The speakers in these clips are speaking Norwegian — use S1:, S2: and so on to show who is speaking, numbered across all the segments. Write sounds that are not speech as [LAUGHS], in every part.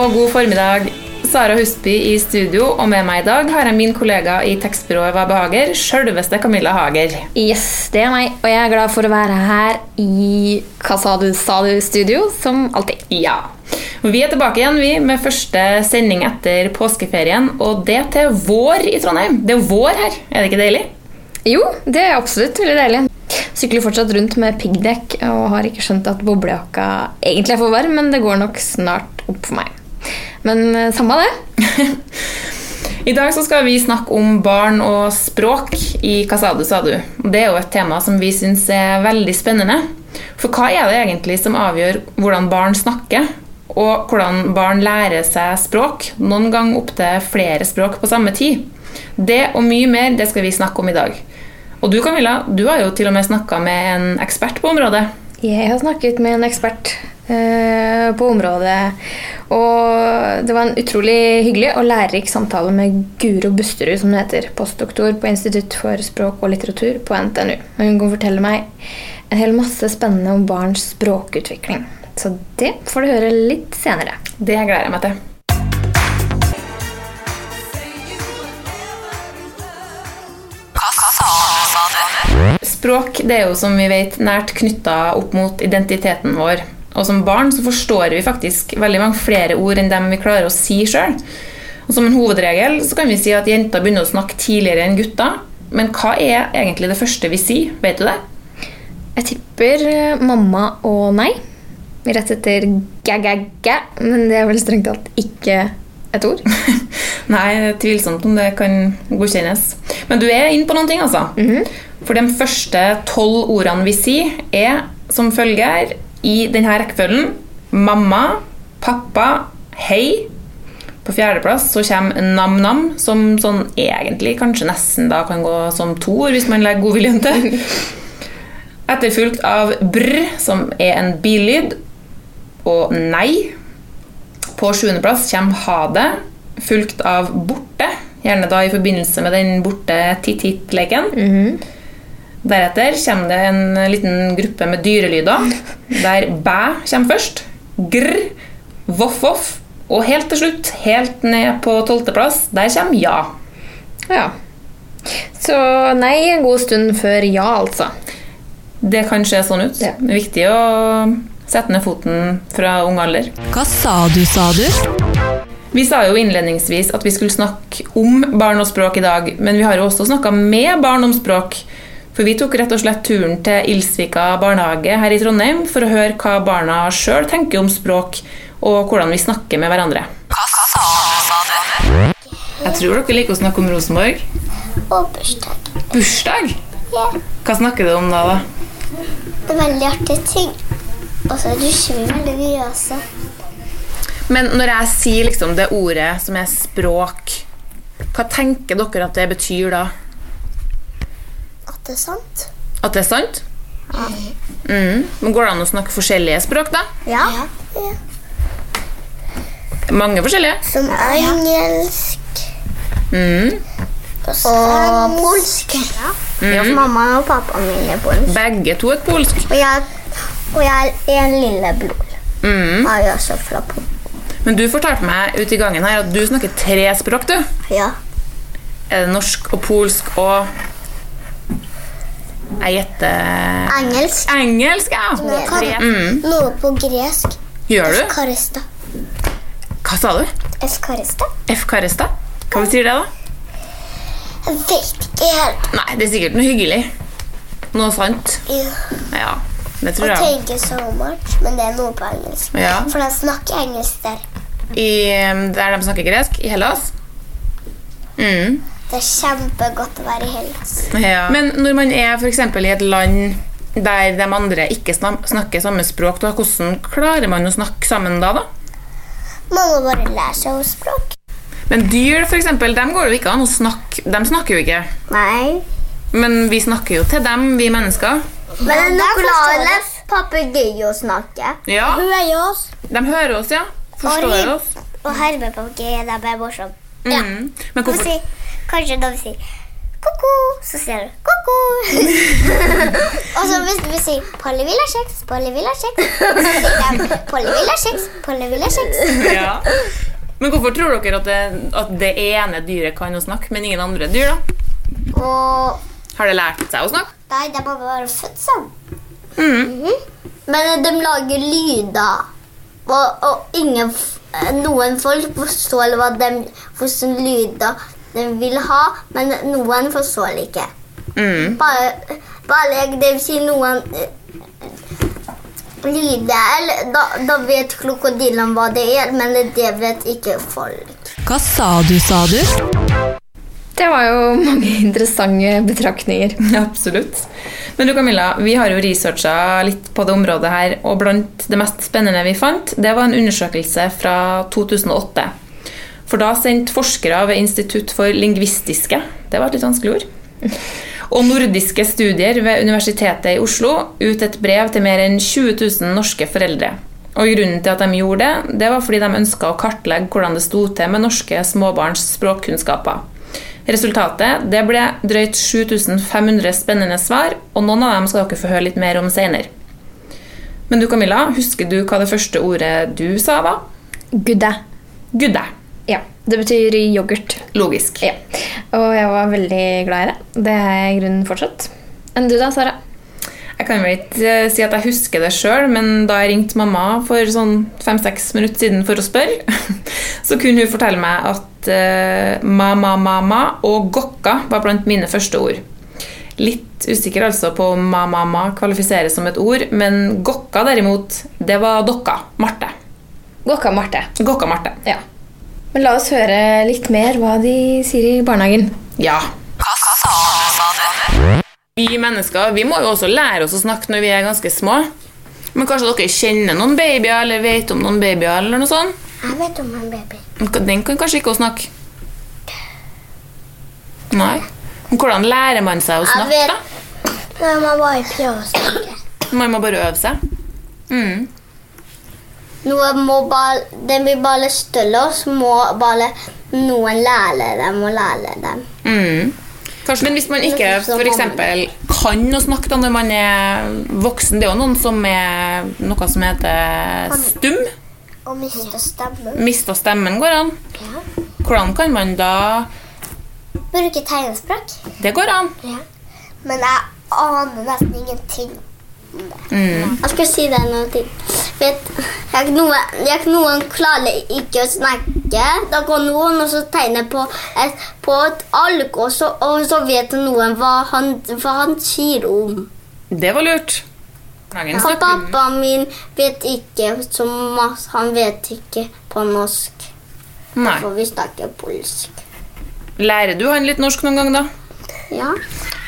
S1: og god formiddag. Sara Husby i studio, og med meg i dag har jeg min kollega i tekstbyrået Hva behager, sjølveste Camilla Hager.
S2: Yes, det er meg, og jeg er glad for å være her i Hva sa du, sa du-studio, som alltid.
S1: Ja. Vi er tilbake igjen vi, med første sending etter påskeferien, og det til vår i Trondheim. Det er vår her, er det ikke deilig?
S2: Jo, det er absolutt veldig deilig. Sykler fortsatt rundt med piggdekk og har ikke skjønt at boblejakka egentlig er for varm, men det går nok snart opp for meg. Men eh, samme det. [LAUGHS]
S1: I dag skal vi snakke om barn og språk i Hva sa du, sa du? Det er jo et tema som vi syns er veldig spennende. For hva er det egentlig som avgjør hvordan barn snakker, og hvordan barn lærer seg språk? Noen gang opptil flere språk på samme tid. Det og mye mer det skal vi snakke om i dag. Og du Camilla, du har jo til og med snakka med en ekspert på området.
S2: Jeg har snakket med en ekspert eh, på området, og det var en utrolig hyggelig og lærerik samtale med Guro Busterud, som det heter, postdoktor på Institutt for språk og litteratur på NTNU. Og hun kan fortelle meg en hel masse spennende om barns språkutvikling. Så det får du høre litt senere.
S1: Det gleder jeg meg til. Språk det er jo som vi vet nært knytta opp mot identiteten vår. Og som barn så forstår vi faktisk veldig mange flere ord enn dem vi klarer å si sjøl. Og som en hovedregel så kan vi si at jenter begynner å snakke tidligere enn gutter. Men hva er egentlig det første vi sier? Vet du det?
S2: Jeg tipper eh, mamma og nei. Rett etter gæ-gæ-gæ, men det er vel strengt tatt ikke et ord. [LAUGHS]
S1: Nei, det er tvilsomt om det kan godkjennes. Men du er inne på noen ting, altså. For de første tolv ordene vi sier, er som følger i denne rekkefølgen mamma, pappa, hei. På fjerdeplass så kommer nam-nam, som sånn egentlig kanskje nesten da kan gå som to ord hvis man legger godviljen til. [LAUGHS] Etterfulgt av brr, som er en billyd, og nei. På sjuendeplass kommer ha det, fulgt av borte, gjerne da i forbindelse med den borte titt-titt-leken. Deretter kommer det en liten gruppe med dyrelyder, der bæ kommer først, grr, voff-voff, og helt til slutt, helt ned på tolvteplass, der kommer ja.
S2: Ja. Så nei en god stund før ja, altså.
S1: Det kan se sånn ut.
S2: Ja.
S1: Det er viktig å sette ned foten fra ung alder.
S3: Hva sa du, sa du?
S1: Vi sa jo innledningsvis at vi skulle snakke om barn og språk i dag, men vi har jo også snakka med barn om språk. For vi tok rett og slett turen til Ilsvika barnehage her i Trondheim for å høre hva barna sjøl tenker om språk, og hvordan vi snakker med hverandre. Jeg tror dere liker å snakke om Rosenborg.
S4: Og bursdag.
S1: Bursdag?
S4: Ja.
S1: Hva snakker du om da? da?
S4: Det er veldig artige ting. Og så rusher vi veldig mye også.
S1: Men når jeg sier liksom det ordet som er språk, hva tenker dere at det betyr da?
S4: Det er sant.
S1: At det er sant? Mm. Men Går det an å snakke forskjellige språk, da?
S4: Ja. ja.
S1: Mange forskjellige.
S4: Som engelsk
S1: Mm.
S4: og polsk. Ja.
S1: Mm.
S4: Mamma og pappa min er polsk.
S1: Begge to er polsk.
S4: Og jeg, og jeg er en lillebror.
S1: Mm.
S4: Jeg er også fra Polen.
S1: Men du fortalte meg ute i gangen her at du snakker tre språk, du.
S4: Ja.
S1: Er det norsk og polsk og Jeg gjetter
S4: Engelsk.
S1: Engelsk, ja.
S4: Noe,
S1: Tre. Mm.
S4: noe på gresk.
S1: Gjør du?
S4: Eskarista.
S1: Hva sa du?
S4: Eskarista?
S1: F. Karestad? Hva betyr det, da?
S4: Jeg vet ikke helt.
S1: Nei, det er sikkert noe hyggelig. Noe sant.
S4: Ja.
S1: Ja, det tror
S4: Og
S1: jeg.
S4: tenker so much, men det er noe på engelsk.
S1: Ja.
S4: For de snakker engelsk der.
S1: I, um, der de snakker gresk? I Hellas? Mm.
S4: Det er kjempegodt å være i Hellas.
S1: Ja. Men når man er for eksempel i et land der de andre ikke snakker samme språk, da, hvordan klarer man å snakke sammen da? da?
S4: Man må bare lære seg å språk.
S1: Men dyr, for eksempel, dem går det jo ikke an å snakke De snakker jo ikke.
S4: Nei.
S1: Men vi snakker jo til dem, vi mennesker.
S4: Men nå klarer papegøye å snakke.
S1: Ja,
S4: Hører oss.
S1: De hører oss, ja. Forstår
S4: Og-
S1: oss.
S4: Og hermepapegøye er bare morsomt.
S1: Mm. Men
S4: Hvorfor? Si, kanskje da vi sier ko-ko, så sier du ko-ko. [LAUGHS] og så hvis du sier Polly vil ha kjeks, Polly vil ha kjeks, så sier de Polly vil ha kjeks, Polly vil ha kjeks.
S1: Ja. Men hvorfor tror dere at det, at det ene dyret kan å snakke, men ingen andre dyr? da?
S4: Og
S1: Har det lært seg å snakke?
S4: nei, det er bare født sånn.
S1: Mm.
S4: Men de lager lyder, og, og ingen, noen folk forstår hva de, hvordan lyder de vil ha, men noen forstår det ikke.
S1: Mm.
S4: Bare, bare det vil si noen eh, lyder, da, da vet krokodillen hva det er, men det vet ikke folk.
S3: Hva sa du, sa du?
S2: Det var jo mange interessante betraktninger. [LAUGHS]
S1: Absolutt. Men du Camilla, vi har jo researcha litt på det området her, og blant det mest spennende vi fant, det var en undersøkelse fra 2008. For da sendte forskere ved Institutt for lingvistiske det var et litt vanskelig ord, [LAUGHS] og nordiske studier ved Universitetet i Oslo ut et brev til mer enn 20 000 norske foreldre. Og Grunnen til at de gjorde det, det var fordi de ønska å kartlegge hvordan det sto til med norske småbarns språkkunnskaper. Resultatet det ble drøyt 7500 spennende svar, og noen av dem skal dere få høre litt mer om senere. Men du Camilla, husker du hva det første ordet du sa var?
S2: Gudde.
S1: Gudde.
S2: Ja, det betyr yoghurt.
S1: Logisk.
S2: Ja. Og jeg var veldig glad i det. Det er jeg i grunnen fortsatt. Enn du da, Sara?
S1: Jeg kan vel ikke eh, si at jeg husker det sjøl, men da jeg ringte mamma for sånn fem-seks minutter siden for å spørre, [LAUGHS] så kunne hun fortelle meg at Ma, ma, ma, ma og gokka var blant mine første ord. Litt usikker altså på om ma-ma-ma kvalifiseres som et ord, men gokka derimot, det var dokka. Marte.
S2: Gokka Marte.
S1: Gokka Marte.
S2: Ja. Men la oss høre litt mer hva de sier i barnehagen.
S1: Ja.
S3: Hva sa du.
S1: Vi mennesker vi må jo også lære oss å snakke når vi er ganske små. Men kanskje dere kjenner noen babyer eller vet om noen babyer? eller noe sånt?
S4: Jeg vet om en baby.
S1: Den kan kanskje ikke å snakke? Nei. Men hvordan lærer man seg å snakke, da?
S4: Når man bare prøver å snakke.
S1: Man må bare øve seg. Mm.
S4: Noen må bare, de blir bare større, og så må bare noen lære dem og lære dem.
S1: Mm. Kanskje, men hvis man ikke for eksempel, kan å snakke da når man er voksen Det er jo noen som er noe som heter stum.
S4: Og miste stemmen.
S1: Mista stemmen går an.
S4: Ja.
S1: Hvordan kan man da
S4: Bruke tegnespråk.
S1: Det går an.
S4: Ja. Men jeg aner nesten ingenting.
S1: Mm.
S4: Jeg skal si deg noe til. Vet, jeg, noen, jeg, noen klarer ikke å snakke. Da går noen og så tegner på et, på et ark, og så, og så vet noen hva han, hva han sier om.
S1: Det var lurt.
S4: Pappaen min vet ikke så masse. Han vet ikke på norsk.
S1: Nei.
S4: Derfor vi snakker polsk.
S1: Lærer du han litt norsk noen gang, da?
S4: Ja.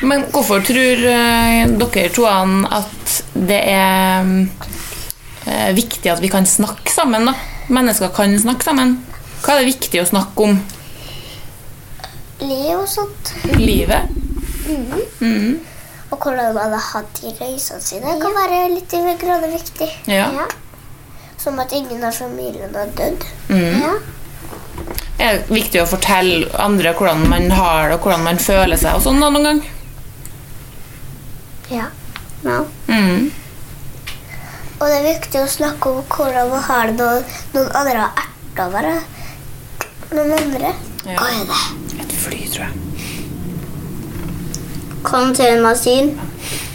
S1: Men hvorfor tror eh, dere to at det er eh, viktig at vi kan snakke sammen? da? Mennesker kan snakke sammen. Hva er det viktig å snakke om?
S4: Liv og sånt.
S1: Livet? Mm.
S4: Og hvordan man har hatt i reisene sine kan være litt i grad viktig.
S1: Ja.
S4: Som at ingen av familien har dødd.
S1: Mm. Er det viktig å fortelle andre hvordan man har det, og hvordan man føler seg og sånn da, noen gang?
S4: Ja. ja.
S1: Mm.
S4: Og det er viktig å snakke om hvordan man har det når noen andre har erta bare. Noen andre.
S1: Ja.
S4: Hva er det?
S1: Et fly, tror jeg.
S4: Kom til en maskin.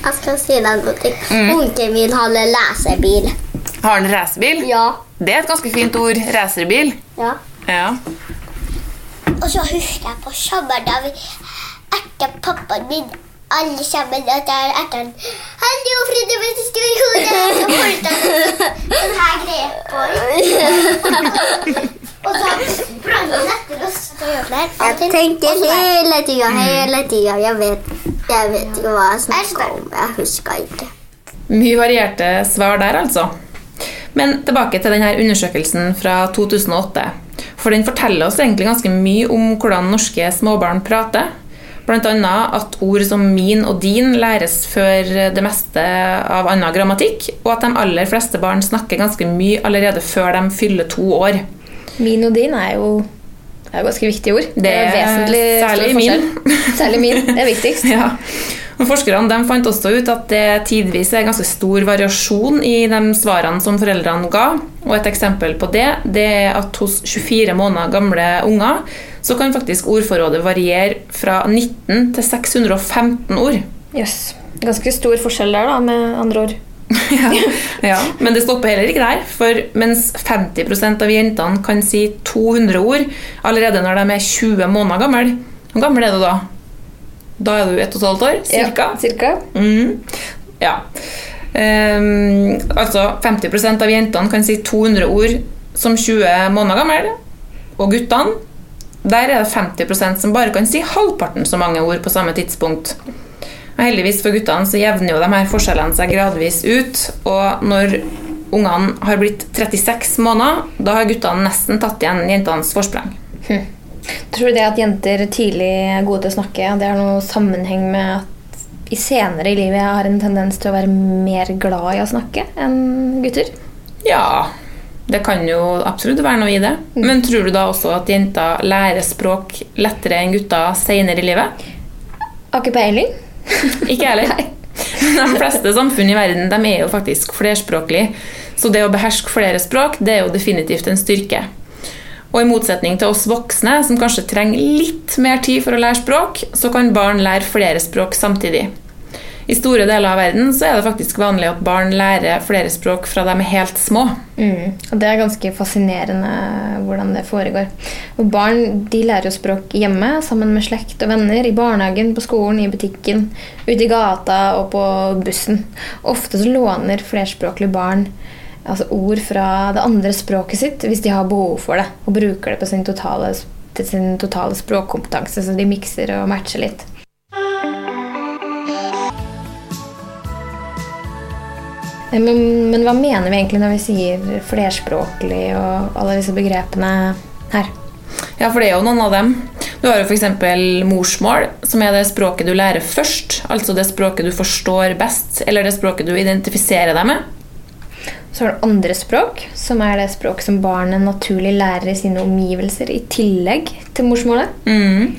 S4: Jeg skal si deg noe. Mm. Onkelen min har en lesebil.
S1: Har han racerbil?
S4: Ja.
S1: Det er et ganske fint ord. Racerbil.
S4: ja.
S1: Ja.
S4: Og så husker jeg på sommeren da vi erta pappaen min. Alle sammen at jeg erta han. Hallo, Fride, hvis du står i hodet, så holdt han sånn her grep på. [LAUGHS] Og så sprang han etter oss. Jeg tenker hele tida, hele tida. Jeg vet, jeg vet ikke hva jeg snakker om. Jeg husker ikke.
S1: Mye varierte svar der, altså. Men tilbake til denne undersøkelsen fra 2008. For den forteller oss egentlig ganske mye om hvordan norske småbarn prater. Annet at ord som min og din læres før det meste av annen grammatikk, og at de aller fleste barn snakker ganske mye allerede før de fyller to år.
S2: Min og din er jo Det er ganske viktige ord.
S1: Det er
S2: vesentlig stor
S1: særlig min.
S2: Særlig min. Det er viktigst. [LAUGHS]
S1: Ja. Forskerne fant også ut at det tidvis er ganske stor variasjon i de svarene som foreldrene ga. Og Et eksempel på det det er at hos 24 måneder gamle unger så kan faktisk ordforrådet variere fra 19 til 615 ord.
S2: Jøss. Ganske stor forskjell der, da, med andre ord. [LAUGHS]
S1: ja. ja. Men det stopper heller ikke der. For mens 50% av jentene kan si 200 ord allerede når de er 20 måneder gamle, hvor gammel er du da? Da er du 1 12 år, cirka.
S2: Ja, cirka.
S1: Mm. Ja. Um, altså 50% av jentene kan si 200 ord som 20 måneder gammel. Og guttene, der er det 50% som bare kan si halvparten så mange ord på samme tidspunkt. Og heldigvis for guttene så jevner jo de her forskjellene seg gradvis ut. Og når ungene har blitt 36 måneder, da har guttene nesten tatt igjen jentenes forsprang.
S2: Tror du det at jenter tidlig er gode til å snakke, det har noe sammenheng med at i senere i livet har en tendens til å være mer glad i å snakke enn gutter?
S1: Ja, det kan jo absolutt være noe i det. Men tror du da også at jenter lærer språk lettere enn gutter senere i livet?
S2: Har ikke peiling. [LAUGHS]
S1: Ikke jeg heller. [LAUGHS] De fleste samfunn i verden de er jo faktisk flerspråklige. Så det å beherske flere språk det er jo definitivt en styrke. Og i motsetning til oss voksne, som kanskje trenger litt mer tid for å lære språk, så kan barn lære flere språk samtidig. I store deler av verden så er det faktisk vanlig at barn lærer flere språk fra de er helt små.
S2: Mm. Og det er ganske fascinerende hvordan det foregår. Og barn de lærer jo språk hjemme sammen med slekt og venner. I barnehagen, på skolen, i butikken, ute i gata og på bussen. Ofte så låner flerspråklige barn altså ord fra det andre språket sitt hvis de har behov for det, og bruker det på sin totale, til sin totale språkkompetanse, så de mikser og matcher litt. Eh, Men, men hva mener vi egentlig når vi sier flerspråklig og alle disse begrepene her?
S1: Ja, for det er jo noen av dem. Du har jo f.eks. morsmål, som er det språket du lærer først. Altså det språket du forstår best, eller det språket du identifiserer deg med.
S2: Så har du andre språk, som er det språk som barnet naturlig lærer i sine omgivelser i tillegg til morsmålet.
S1: Mm.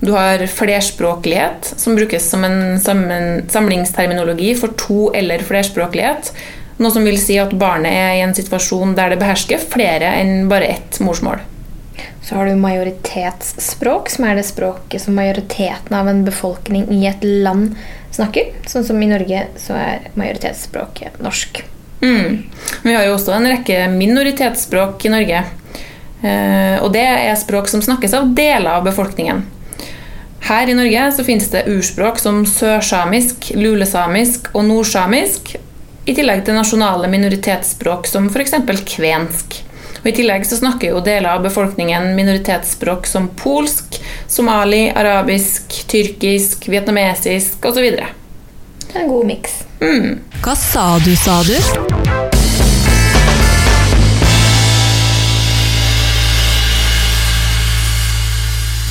S1: Du har flerspråklighet, som brukes som en samlingsterminologi for to eller flerspråklighet. Noe som vil si at barnet er i en situasjon der det behersker flere enn bare ett morsmål.
S2: Så har du majoritetsspråk, som er det språket som majoriteten av en befolkning i et land snakker. Sånn som i Norge så er majoritetsspråket norsk.
S1: Mm. Vi har jo også en rekke minoritetsspråk i Norge. Eh, og det er språk som snakkes av deler av befolkningen. Her i Norge så finnes det urspråk som sørsamisk, lulesamisk og nordsamisk, i tillegg til nasjonale minoritetsspråk som f.eks. kvensk. Og I tillegg så snakker jo deler av befolkningen minoritetsspråk som polsk, somali, arabisk, tyrkisk, vietnamesisk osv.
S2: En god miks.
S1: Mm.
S3: Hva sa du, sa du?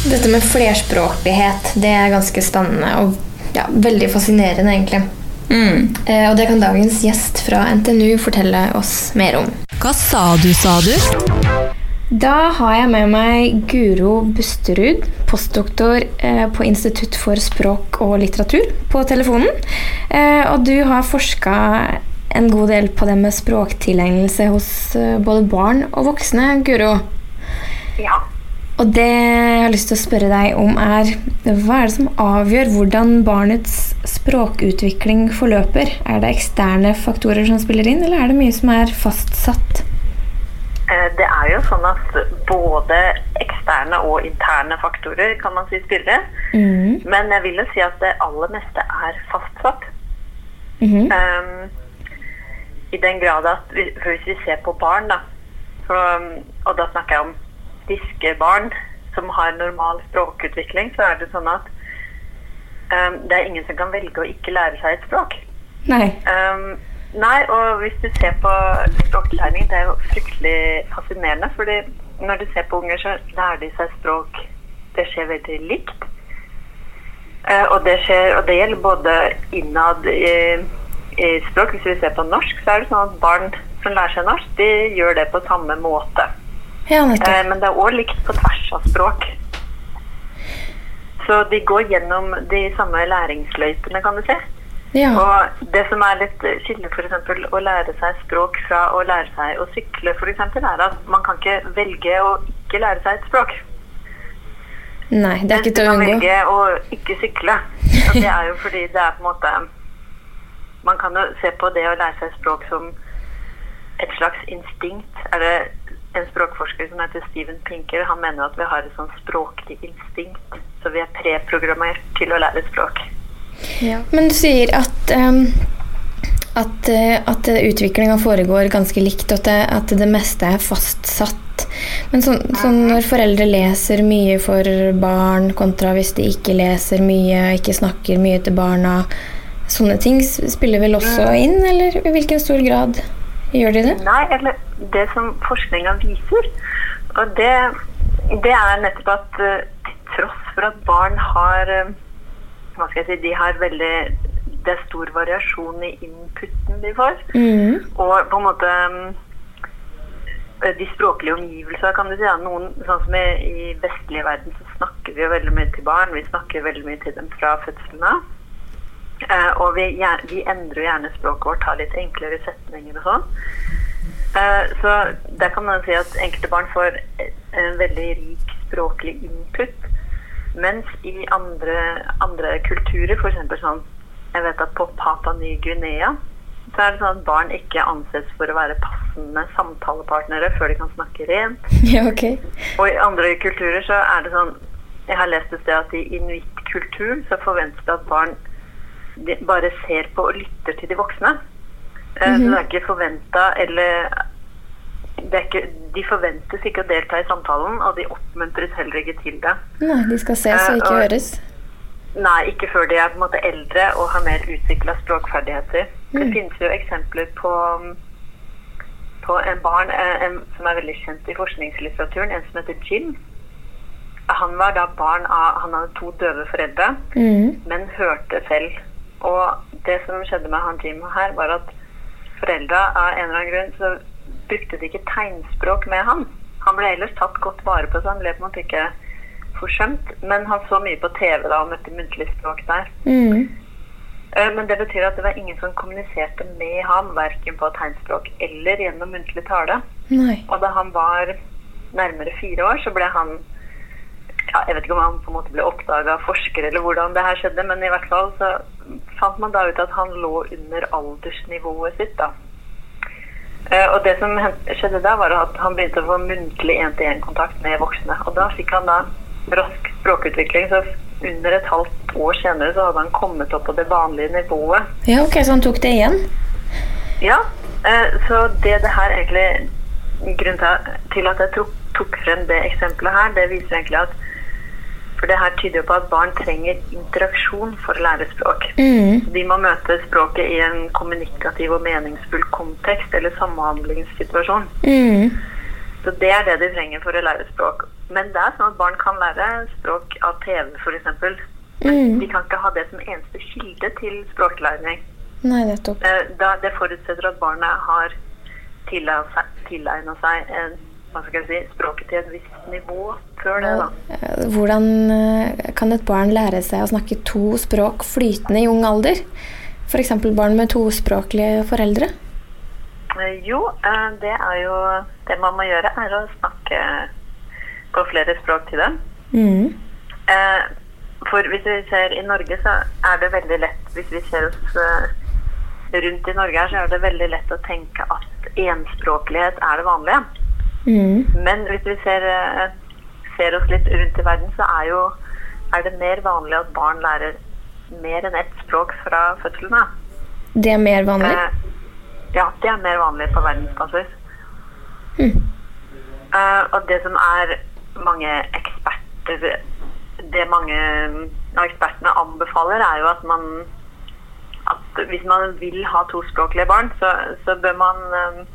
S2: Dette med flerspråklighet det er ganske spennende og ja, veldig fascinerende, egentlig.
S1: Mm.
S2: Eh, og det kan dagens gjest fra NTNU fortelle oss mer om.
S3: Hva sa du, sa du?
S2: Da har jeg med meg Guro Busterud, postdoktor eh, på Institutt for språk og litteratur, på telefonen. Eh, og du har forska en god del på det med språktilegnelse hos eh, både barn og voksne, Guro.
S5: Ja.
S2: Og det jeg har lyst til å spørre deg om, er hva er det som avgjør hvordan barnets språkutvikling forløper? Er det eksterne faktorer som spiller inn, eller er det mye som er fastsatt?
S5: Eh, Det er jo sånn at både eksterne og interne faktorer kan man si spiller.
S2: Mm.
S5: Men jeg vil jo si at det aller meste er fastsatt.
S2: Mhm.
S5: Um, I den grad at vi- hvis vi ser på barn, da, så, og da snakker jeg om friske barn som har normal språkutvikling, så er det sånn at um, det er ingen som kan velge å ikke lære seg et språk.
S2: Nei.
S5: Um, nei, og hvis du ser på språklæring, det er jo fryktelig fascinerende. fordi når du ser på unger, så lærer de seg språk. Det skjer veldig likt. Eh, og, det skjer, og det gjelder både innad i, i språk. Hvis vi ser på norsk, så er det sånn at barn som lærer seg norsk, de gjør det på samme måte.
S2: Ja.
S5: Eh, Men det er òg likt på tvers av språk. Så de går gjennom de samme læringsløypene, kan du si.
S2: Ja.
S5: Og det som er litt skille f.eks. å lære seg språk fra å lære seg å sykle, f.eks., er at man kan ikke velge å ikke lære seg et språk.
S2: Nei, det er ikke til å unngå.
S5: Man kan velge å ikke sykle. Og det er jo fordi det er på en måte Man kan jo se på det å lære seg språk som et slags instinkt. Er det en språkforsker som heter Steven Pinker, han mener at vi har et sånn språklig instinkt. Så vi er preprogrammert til å lære språk.
S2: Men du sier at um, at, eh, at utviklinga foregår ganske likt, og at det, at det meste er fastsatt. Men så, så når foreldre leser mye for barn, kontra hvis de ikke leser mye, ikke snakker mye til barna, sånne ting spiller vel også inn, eller i hvilken stor grad gjør de det?
S5: Nei, eller det som forskninga viser, og det, det er nettopp at eh, til tross for at barn har Hva skal jeg si De har veldig Det er stor variasjon i inputen de får.
S2: Mm.
S5: Og på en måte de språklige omgivelsene, kan du si. Ja. Noen, sånn som i, i vestlige verden så snakker vi jo veldig mye til barn. Vi snakker veldig mye til dem fra fødselen av. Eh, og vi, vi endrer jo gjerne språket vårt, har litt enklere setninger og sånn. Eh, så der kan man si at enkelte barn får en veldig rik språklig input. Mens i andre, andre kulturer, f.eks. sånn Jeg vet at på Papa Ny-Guinea så er det sånn at barn ikke anses for å være passende samtalepartnere før de kan snakke rent. [LAUGHS]
S2: Ja, ok.
S5: Og i andre kulturer så er det sånn Jeg har lest et sted at i inuittkulturen så forventes det at barn de bare ser på og lytter til de voksne. Eh, Så det er ikke forventa eller er ikke, De forventes ikke å delta i samtalen, og de oppmuntres heller ikke til det.
S2: Nei, de skal ses og
S5: Eh,
S2: ikke
S5: og-
S2: høres.
S5: Nei, ikke før de er på en måte eldre og har mer utvikla språkferdigheter. Det finnes jo eksempler på, på en barn eh, en, som er veldig kjent i forskningslitteraturen, en som heter Jim. Han var da barn av Han hadde to døve foreldre,
S2: mm.
S5: men hørte selv. Og det som skjedde med han Jim her, var at foreldra av en eller annen grunn så brukte de ikke tegnspråk med han. Han ble ellers tatt godt vare på, så han ble på en måte ikke forsømt. Men han så mye på TV da og møtte muntlig språk der.
S2: Mhm.
S5: Eh, Men det betyr at det var ingen som kommuniserte med ham, verken på tegnspråk eller gjennom muntlig tale.
S2: Nei.
S5: Og da han var nærmere fire år, så ble han ja, Jeg vet ikke om han på en måte ble oppdaga av forskere eller hvordan det her skjedde, men i hvert fall så fant man da ut at han lå under aldersnivået sitt. da. Eh, Og det som skjedde da, var at han begynte å få muntlig én-til-én-kontakt med voksne. Og da fikk han da rask språkutvikling. Så under et halvt år senere så hadde han kommet opp på det vanlige nivået.
S2: Ja, ok, så han tok det igjen?
S5: Ja, eh, så det det her egentlig Grunnen til- til at jeg tok, tok frem det eksempelet her, det viser egentlig at For det her tyder jo på at barn trenger interaksjon for å lære språk.
S2: Mm.
S5: De må møte språket i en kommunikativ og meningsfull kontekst eller samhandlingssituasjon.
S2: Mm.
S5: Så det er det de trenger for å lære språk. Men det er sånn at barn kan lære språk av TV, f.eks.
S2: Mm.
S5: De kan ikke ha det som eneste kilde til språklæring.
S2: Nei, nettopp.
S5: Eh, det forutsetter at barnet har tilegna seg en, hva skal jeg si, språket til et visst nivå før det. da.
S2: Hvordan eh, kan et barn lære seg å snakke to språk flytende i ung alder? F.eks. barn med tospråklige foreldre?
S5: Eh, Jo, eh, det er jo Det man må gjøre, er å snakke på flere språk til dem. Eh, For hvis vi ser i Norge, så er det veldig lett Hvis vi ser oss rundt i Norge her, så er det veldig lett å tenke at enspråklighet er det vanlige.
S2: Mhm.
S5: Men hvis vi ser, eh, ser oss litt rundt i verden, så er, jo, er det mer vanlig at barn lærer mer enn ett språk fra fødselen av.
S2: Det er mer vanlig?
S5: Eh, ja, det er mer vanlig på verdensbasis. Eh, og det som er mange eksperter Det mange av ekspertene anbefaler, er jo at man at hvis man vil ha tospråklige barn, så, så bør man eh,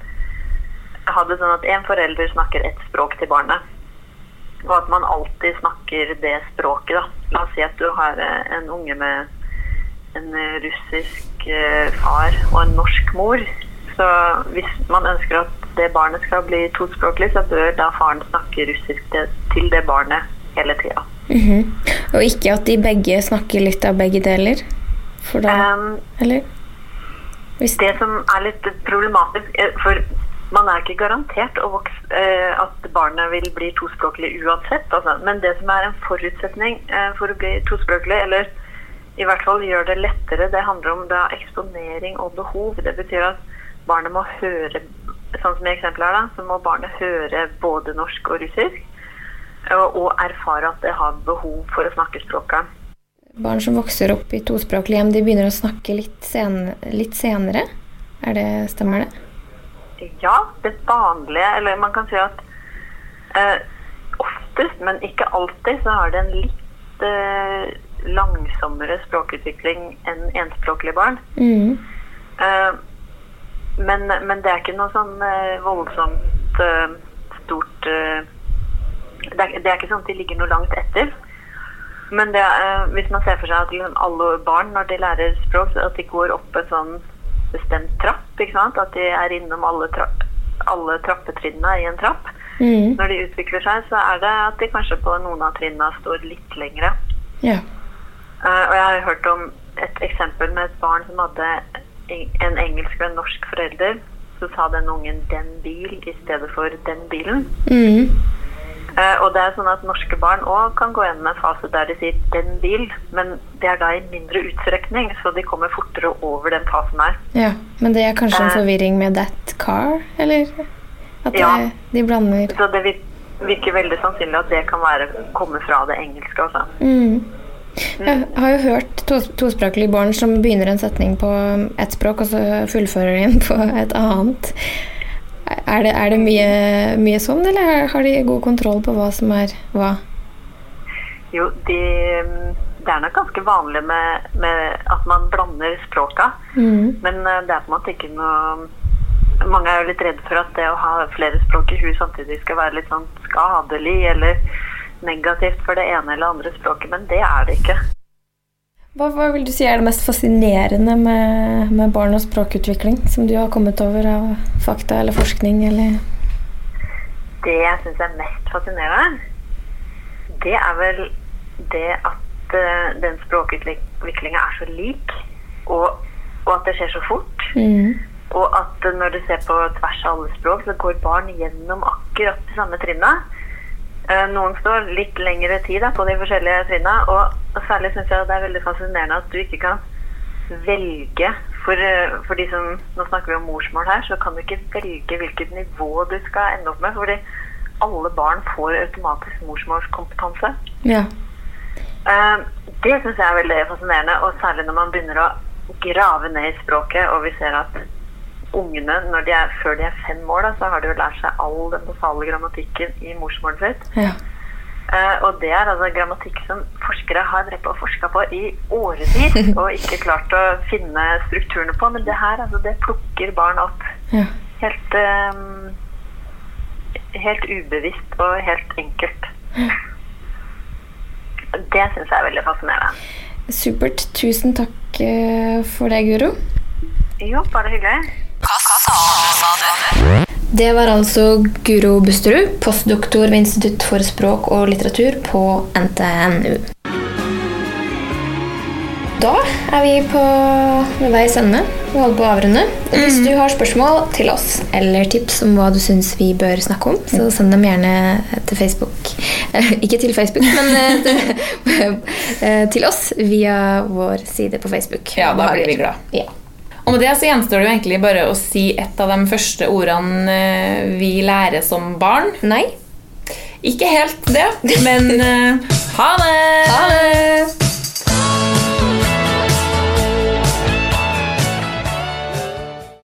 S5: ha det sånn at en forelder snakker ett språk til barnet. Og at man alltid snakker det språket. da. La oss si at du har eh, en unge med en eh, russisk eh, far og en norsk mor. Så hvis man ønsker at det barnet skal bli tospråklig, så bør da faren snakke russisk til, det barnet hele tida.
S2: Mhm. Og ikke at de begge snakker litt av begge deler? For da,
S5: Um,
S2: eller? Hvis,
S5: Det som er litt problematisk For man er ikke garantert å vokse, eh, at barnet vil bli tospråklig uansett. Altså. Men det som er en forutsetning eh, for å bli tospråklig, eller i hvert fall gjør det lettere, det handler om det eksponering og behov. Det betyr at barnet må høre Sånn som i eksempelet her, så må barnet høre både norsk og russisk. Og, og erfare at det har behov for å snakke språket.
S2: barn som vokser opp i tospråklige hjem, de begynner å snakke litt, sen, litt senere? Er det, stemmer det?
S5: Ja, det vanlige, eller man kan si at eh, oftest, men ikke alltid, så har det en litt eh, langsommere språkutvikling enn enspråklige barn.
S2: Mm.
S5: Eh, men, men det er ikke noe sånn eh, voldsomt eh, stort eh, det, er, det er ikke sånn at de ligger noe langt etter. Men det, hvis man ser for seg at liksom alle barn når de lærer språk, at de går opp en sånn bestemt trapp, ikke sant? at de er innom alle, trapp, alle trappetrinnene i en trapp.
S2: Mm.
S5: Når de utvikler seg, så er det at de kanskje på noen av trinnene står litt lengre.
S2: Ja.
S5: Uh, og jeg har hørt om et eksempel med et barn som hadde en- en engelsk og en norsk forelder. Så sa den ungen 'den bil' i stedet for 'den bilen'.
S2: Mhm.
S5: Eh, og det er sånn at norske barn òg kan gå gjennom en fase der de sier 'den bil', men det er da i mindre utstrekning, så de kommer fortere over den fasen her.
S2: ja. Men det er kanskje en
S5: Eh.
S2: forvirring med 'that car', eller? At det,
S5: Ja.
S2: de blander
S5: Så det virker veldig sannsynlig at det kan være, komme fra det engelske også.
S2: Mm. Jeg har jo hørt to, tospråklige barn som begynner en setning på ett språk, og så fullfører de den på et annet. Er det, er det mye, mye sånn, eller har de god kontroll på hva som er hva?
S5: Jo, de, det er nok ganske vanlig med, med at man blander språka.
S2: Mm.
S5: Men eh, det er på en måte ikke noe Mange er jo litt redd for at det å ha flere språk i huet samtidig skal være litt sånn skadelig eller negativt for det ene eller andre språket, men det er det ikke.
S2: Hva, hva vil du si er det mest fascinerende med, med barn og språkutvikling som du har kommet over av fakta eller forskning? Eller?
S5: Det jeg syns er mest fascinerende, det er vel det at uh, den språkutviklinga er så lik, og, og at det skjer så fort.
S2: Mm.
S5: Og at når du ser på tvers av alle språk, så går barn gjennom akkurat de samme trinna. Eh, Noen står litt lengre tid da, på de forskjellige trinna, og, særlig syns jeg det er veldig fascinerende at du ikke kan velge for, eh, for de som Nå snakker vi om morsmål her, så kan du ikke velge hvilket nivå du skal ende opp med. Fordi alle barn får automatisk morsmålskompetanse.
S2: Ja.
S5: Eh, det syns jeg er veldig fascinerende, og særlig når man begynner å grave ned i språket, og vi ser at ungene, når de er, før de er fem år, da, så har de jo lært seg all den basale grammatikken i morsmålet sitt.
S2: ja.
S5: Uh, og det er altså grammatikk som forskere har drevet og forska på i årevis, [LAUGHS] og ikke klart å finne strukturene på, men det her, altså, det plukker barn opp
S2: ja.
S5: helt um, Helt ubevisst og helt enkelt. Det syns jeg er veldig fascinerende.
S2: Supert. Tusen takk eh, for det, Guro.
S5: Jo, bare hyggelig.
S2: Det var altså Guro Busterud, postdoktor ved Institutt for språk og litteratur på NTNU. Da er vi på veis ende. Vi holder på å avrunde. Hvis du har spørsmål til oss eller tips om hva du syns vi bør snakke om, så send dem gjerne til Facebook. [LAUGHS] Ikke til Facebook, men [LAUGHS] eh, til, eh, til oss via vår side på Facebook.
S1: Ja, da blir vi glad.
S2: Ja.
S1: Og med det så gjenstår det jo egentlig bare å si et av de første ordene eh, vi lærer som barn.
S2: Nei?
S1: Ikke helt det, men eh, ha det!
S2: Ha det!